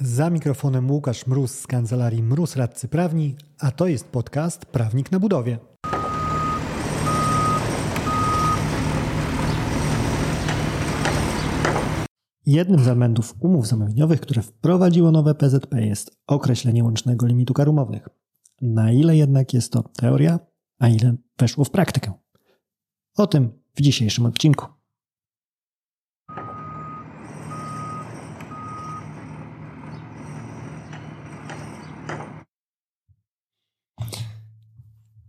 Za mikrofonem Łukasz Mróz z kancelarii Mróz Radcy Prawni, a to jest podcast Prawnik na budowie. Jednym z elementów umów zamówieniowych, które wprowadziło nowe PZP jest określenie łącznego limitu kar umownych. Na ile jednak jest to teoria, a ile weszło w praktykę? O tym w dzisiejszym odcinku.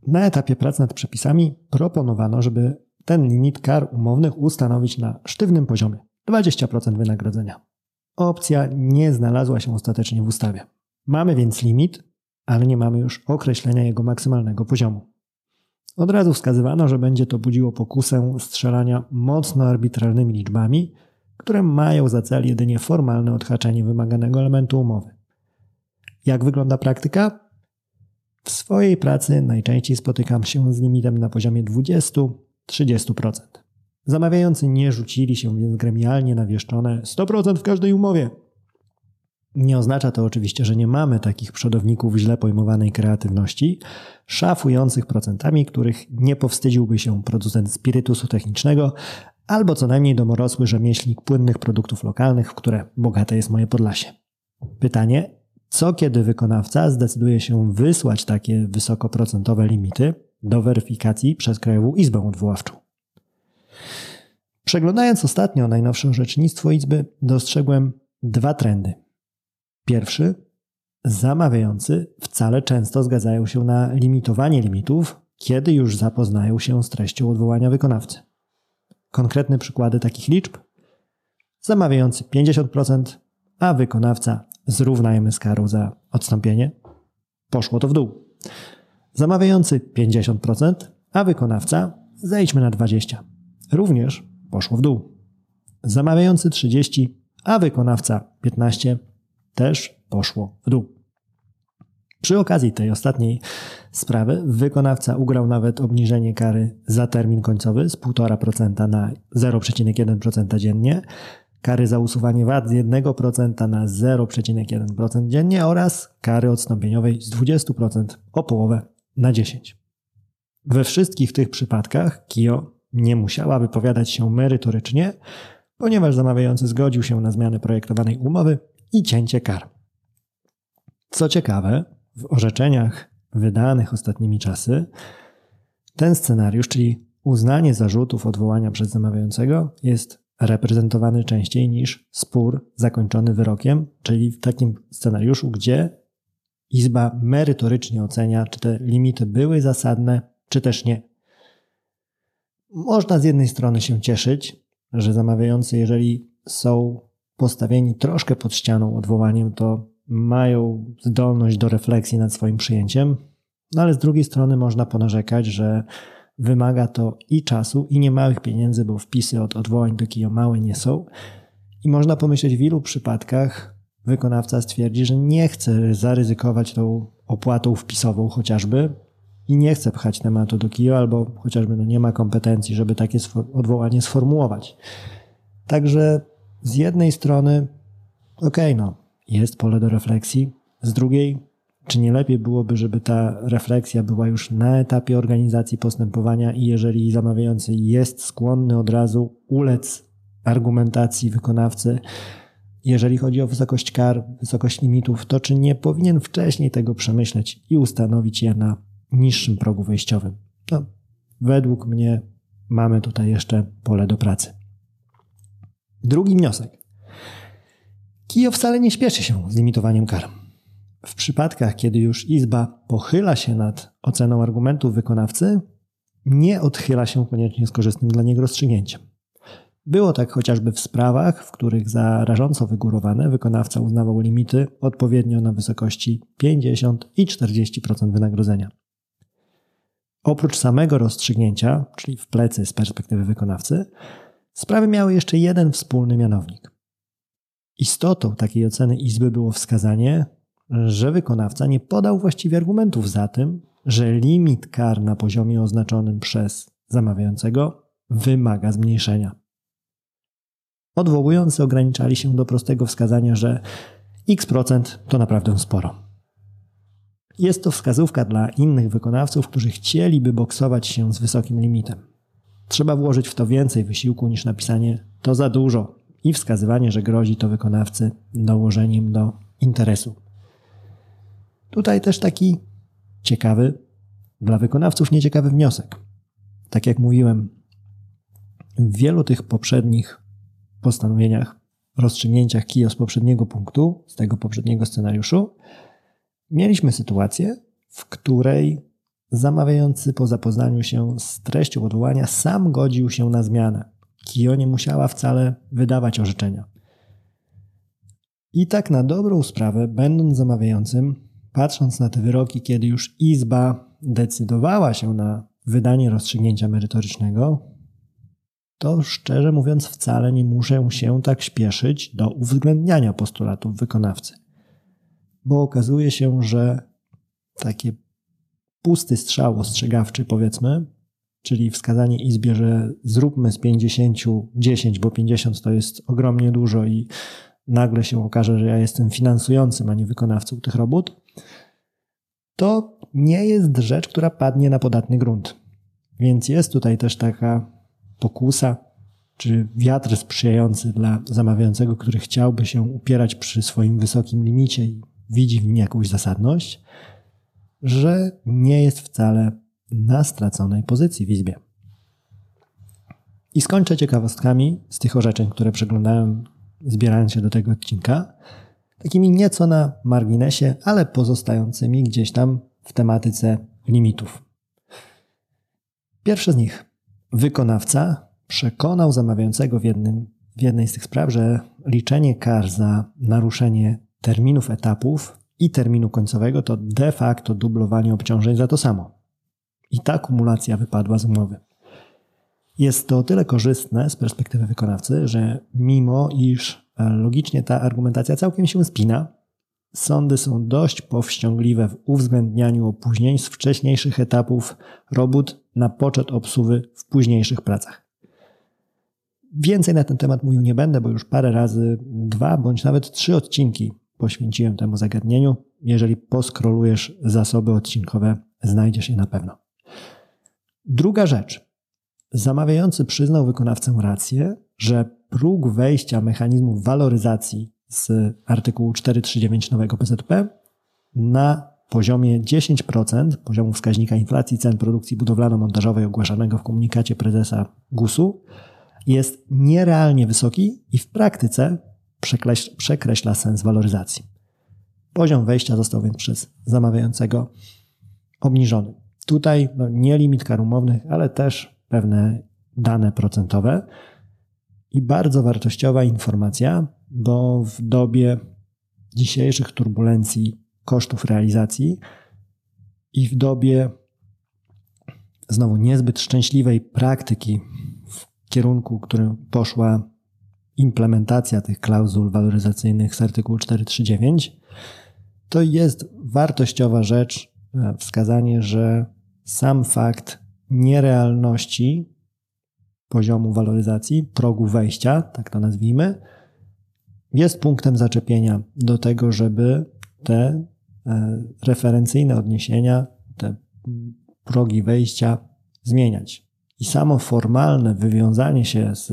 Na etapie prac nad przepisami proponowano, żeby ten limit kar umownych ustanowić na sztywnym poziomie 20% wynagrodzenia. Opcja nie znalazła się ostatecznie w ustawie. Mamy więc limit, ale nie mamy już określenia jego maksymalnego poziomu. Od razu wskazywano, że będzie to budziło pokusę strzelania mocno arbitralnymi liczbami, które mają za cel jedynie formalne odhaczenie wymaganego elementu umowy. Jak wygląda praktyka? W swojej pracy najczęściej spotykam się z limitem na poziomie 20-30%. Zamawiający nie rzucili się więc gremialnie na wieszczone 100% w każdej umowie. Nie oznacza to oczywiście, że nie mamy takich przodowników źle pojmowanej kreatywności, szafujących procentami, których nie powstydziłby się producent spirytusu technicznego albo co najmniej domorosły rzemieślnik płynnych produktów lokalnych, w które bogate jest moje Podlasie. Pytanie, co kiedy wykonawca zdecyduje się wysłać takie wysokoprocentowe limity do weryfikacji przez Krajową Izbę Odwoławczą. Przeglądając ostatnio najnowsze orzecznictwo Izby, dostrzegłem dwa trendy. Pierwszy, zamawiający wcale często zgadzają się na limitowanie limitów, kiedy już zapoznają się z treścią odwołania wykonawcy. Konkretne przykłady takich liczb: zamawiający 50%, a wykonawca zrównajmy z karą za odstąpienie, poszło to w dół. Zamawiający 50%, a wykonawca zejdźmy na 20%. Również poszło w dół. Zamawiający 30%, a wykonawca 15% też poszło w dół. Przy okazji tej ostatniej sprawy wykonawca ugrał nawet obniżenie kary za termin końcowy z 1,5% na 0,1% dziennie, kary za usuwanie VAT z 1% na 0,1% dziennie oraz kary odstąpieniowej z 20% o połowę na 10%. We wszystkich tych przypadkach KIO nie musiała wypowiadać się merytorycznie, ponieważ zamawiający zgodził się na zmianę projektowanej umowy i cięcie kar. Co ciekawe, w orzeczeniach wydanych ostatnimi czasy, ten scenariusz, czyli uznanie zarzutów odwołania przez zamawiającego, jest reprezentowany częściej niż spór zakończony wyrokiem, czyli w takim scenariuszu, gdzie Izba merytorycznie ocenia, czy te limity były zasadne, czy też nie. Można z jednej strony się cieszyć, że zamawiający, jeżeli są postawieni troszkę pod ścianą odwołaniem, to mają zdolność do refleksji nad swoim przyjęciem, no ale z drugiej strony można ponarzekać, że Wymaga to i czasu, i niemałych pieniędzy, bo wpisy od odwołań do KIO małe nie są. I można pomyśleć, w ilu przypadkach wykonawca stwierdzi, że nie chce zaryzykować tą opłatą wpisową chociażby i nie chce pchać tematu do KIO, albo chociażby no nie ma kompetencji, żeby takie odwołanie sformułować. Także z jednej strony, okej, okay, no, jest pole do refleksji, z drugiej czy nie lepiej byłoby, żeby ta refleksja była już na etapie organizacji postępowania i jeżeli zamawiający jest skłonny od razu ulec argumentacji wykonawcy, jeżeli chodzi o wysokość kar, wysokość limitów, to czy nie powinien wcześniej tego przemyśleć i ustanowić je na niższym progu wejściowym? No, według mnie mamy tutaj jeszcze pole do pracy. Drugi wniosek. Kijo wcale nie śpieszy się z limitowaniem kar. W przypadkach, kiedy już Izba pochyla się nad oceną argumentów wykonawcy, nie odchyla się koniecznie z korzystnym dla niego rozstrzygnięciem. Było tak chociażby w sprawach, w których za rażąco wygórowane wykonawca uznawał limity odpowiednio na wysokości 50 i 40% wynagrodzenia. Oprócz samego rozstrzygnięcia, czyli w plecy z perspektywy wykonawcy, sprawy miały jeszcze jeden wspólny mianownik. Istotą takiej oceny Izby było wskazanie, że wykonawca nie podał właściwie argumentów za tym, że limit kar na poziomie oznaczonym przez zamawiającego wymaga zmniejszenia. Odwołujący ograniczali się do prostego wskazania, że x procent to naprawdę sporo. Jest to wskazówka dla innych wykonawców, którzy chcieliby boksować się z wysokim limitem. Trzeba włożyć w to więcej wysiłku niż napisanie to za dużo i wskazywanie, że grozi to wykonawcy dołożeniem do interesu. Tutaj też taki ciekawy, dla wykonawców nieciekawy wniosek. Tak jak mówiłem, w wielu tych poprzednich postanowieniach, rozstrzygnięciach KIO z poprzedniego punktu, z tego poprzedniego scenariuszu, mieliśmy sytuację, w której zamawiający po zapoznaniu się z treścią odwołania sam godził się na zmianę. KIO nie musiała wcale wydawać orzeczenia. I tak na dobrą sprawę, będąc zamawiającym, patrząc na te wyroki, kiedy już Izba decydowała się na wydanie rozstrzygnięcia merytorycznego, to szczerze mówiąc wcale nie muszę się tak śpieszyć do uwzględniania postulatów wykonawcy. Bo okazuje się, że takie pusty strzał ostrzegawczy, powiedzmy, czyli wskazanie Izbie, że zróbmy z 50 10, bo 50 to jest ogromnie dużo i nagle się okaże, że ja jestem finansującym, a nie wykonawcą tych robót, to nie jest rzecz, która padnie na podatny grunt. Więc jest tutaj też taka pokusa, czy wiatr sprzyjający dla zamawiającego, który chciałby się upierać przy swoim wysokim limicie i widzi w nim jakąś zasadność, że nie jest wcale na straconej pozycji w izbie. I skończę ciekawostkami z tych orzeczeń, które przeglądałem, zbierając się do tego odcinka, takimi nieco na marginesie, ale pozostającymi gdzieś tam w tematyce limitów. Pierwszy z nich. Wykonawca przekonał zamawiającego w, jednym, w jednej z tych spraw, że liczenie kar za naruszenie terminów etapów i terminu końcowego to de facto dublowanie obciążeń za to samo. I ta kumulacja wypadła z umowy. Jest to o tyle korzystne z perspektywy wykonawcy, że mimo iż e, logicznie ta argumentacja całkiem się spina, sądy są dość powściągliwe w uwzględnianiu opóźnień z wcześniejszych etapów robót na poczet obsuwy w późniejszych pracach. Więcej na ten temat mówił nie będę, bo już parę razy dwa bądź nawet trzy odcinki poświęciłem temu zagadnieniu. Jeżeli poskrolujesz zasoby odcinkowe, znajdziesz je na pewno. Druga rzecz. Zamawiający przyznał wykonawcę rację, że próg wejścia mechanizmu waloryzacji z artykułu 439 nowego PZP na poziomie 10% poziomu wskaźnika inflacji cen produkcji budowlano-montażowej ogłaszanego w komunikacie prezesa GUS-u jest nierealnie wysoki i w praktyce przekreśla sens waloryzacji. Poziom wejścia został więc przez zamawiającego obniżony. Tutaj no, nie limit kar umownych, ale też pewne dane procentowe. I bardzo wartościowa informacja, bo w dobie dzisiejszych turbulencji kosztów realizacji i w dobie znowu niezbyt szczęśliwej praktyki w kierunku, którym poszła implementacja tych klauzul waloryzacyjnych z artykułu 439, to jest wartościowa rzecz e, wskazanie, że sam fakt nierealności poziomu waloryzacji, progu wejścia, tak to nazwijmy, jest punktem zaczepienia do tego, żeby te e, referencyjne odniesienia, te progi wejścia zmieniać. I samo formalne wywiązanie się z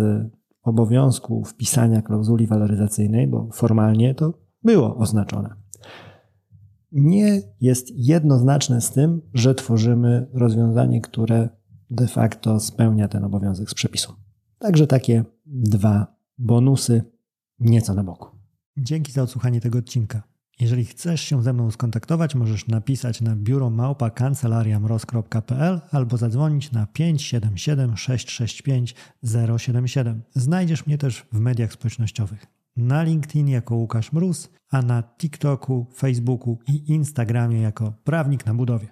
obowiązku wpisania klauzuli waloryzacyjnej, bo formalnie to było oznaczone, nie jest jednoznaczne z tym, że tworzymy rozwiązanie, które de facto spełnia ten obowiązek z przepisu. Także takie dwa bonusy, nieco na boku. Dzięki za odsłuchanie tego odcinka. Jeżeli chcesz się ze mną skontaktować, możesz napisać na biuro małpa albo zadzwonić na 577 665 077. Znajdziesz mnie też w mediach społecznościowych. Na LinkedIn jako Łukasz Mróz, a na TikToku, Facebooku i Instagramie jako Prawnik na Budowie.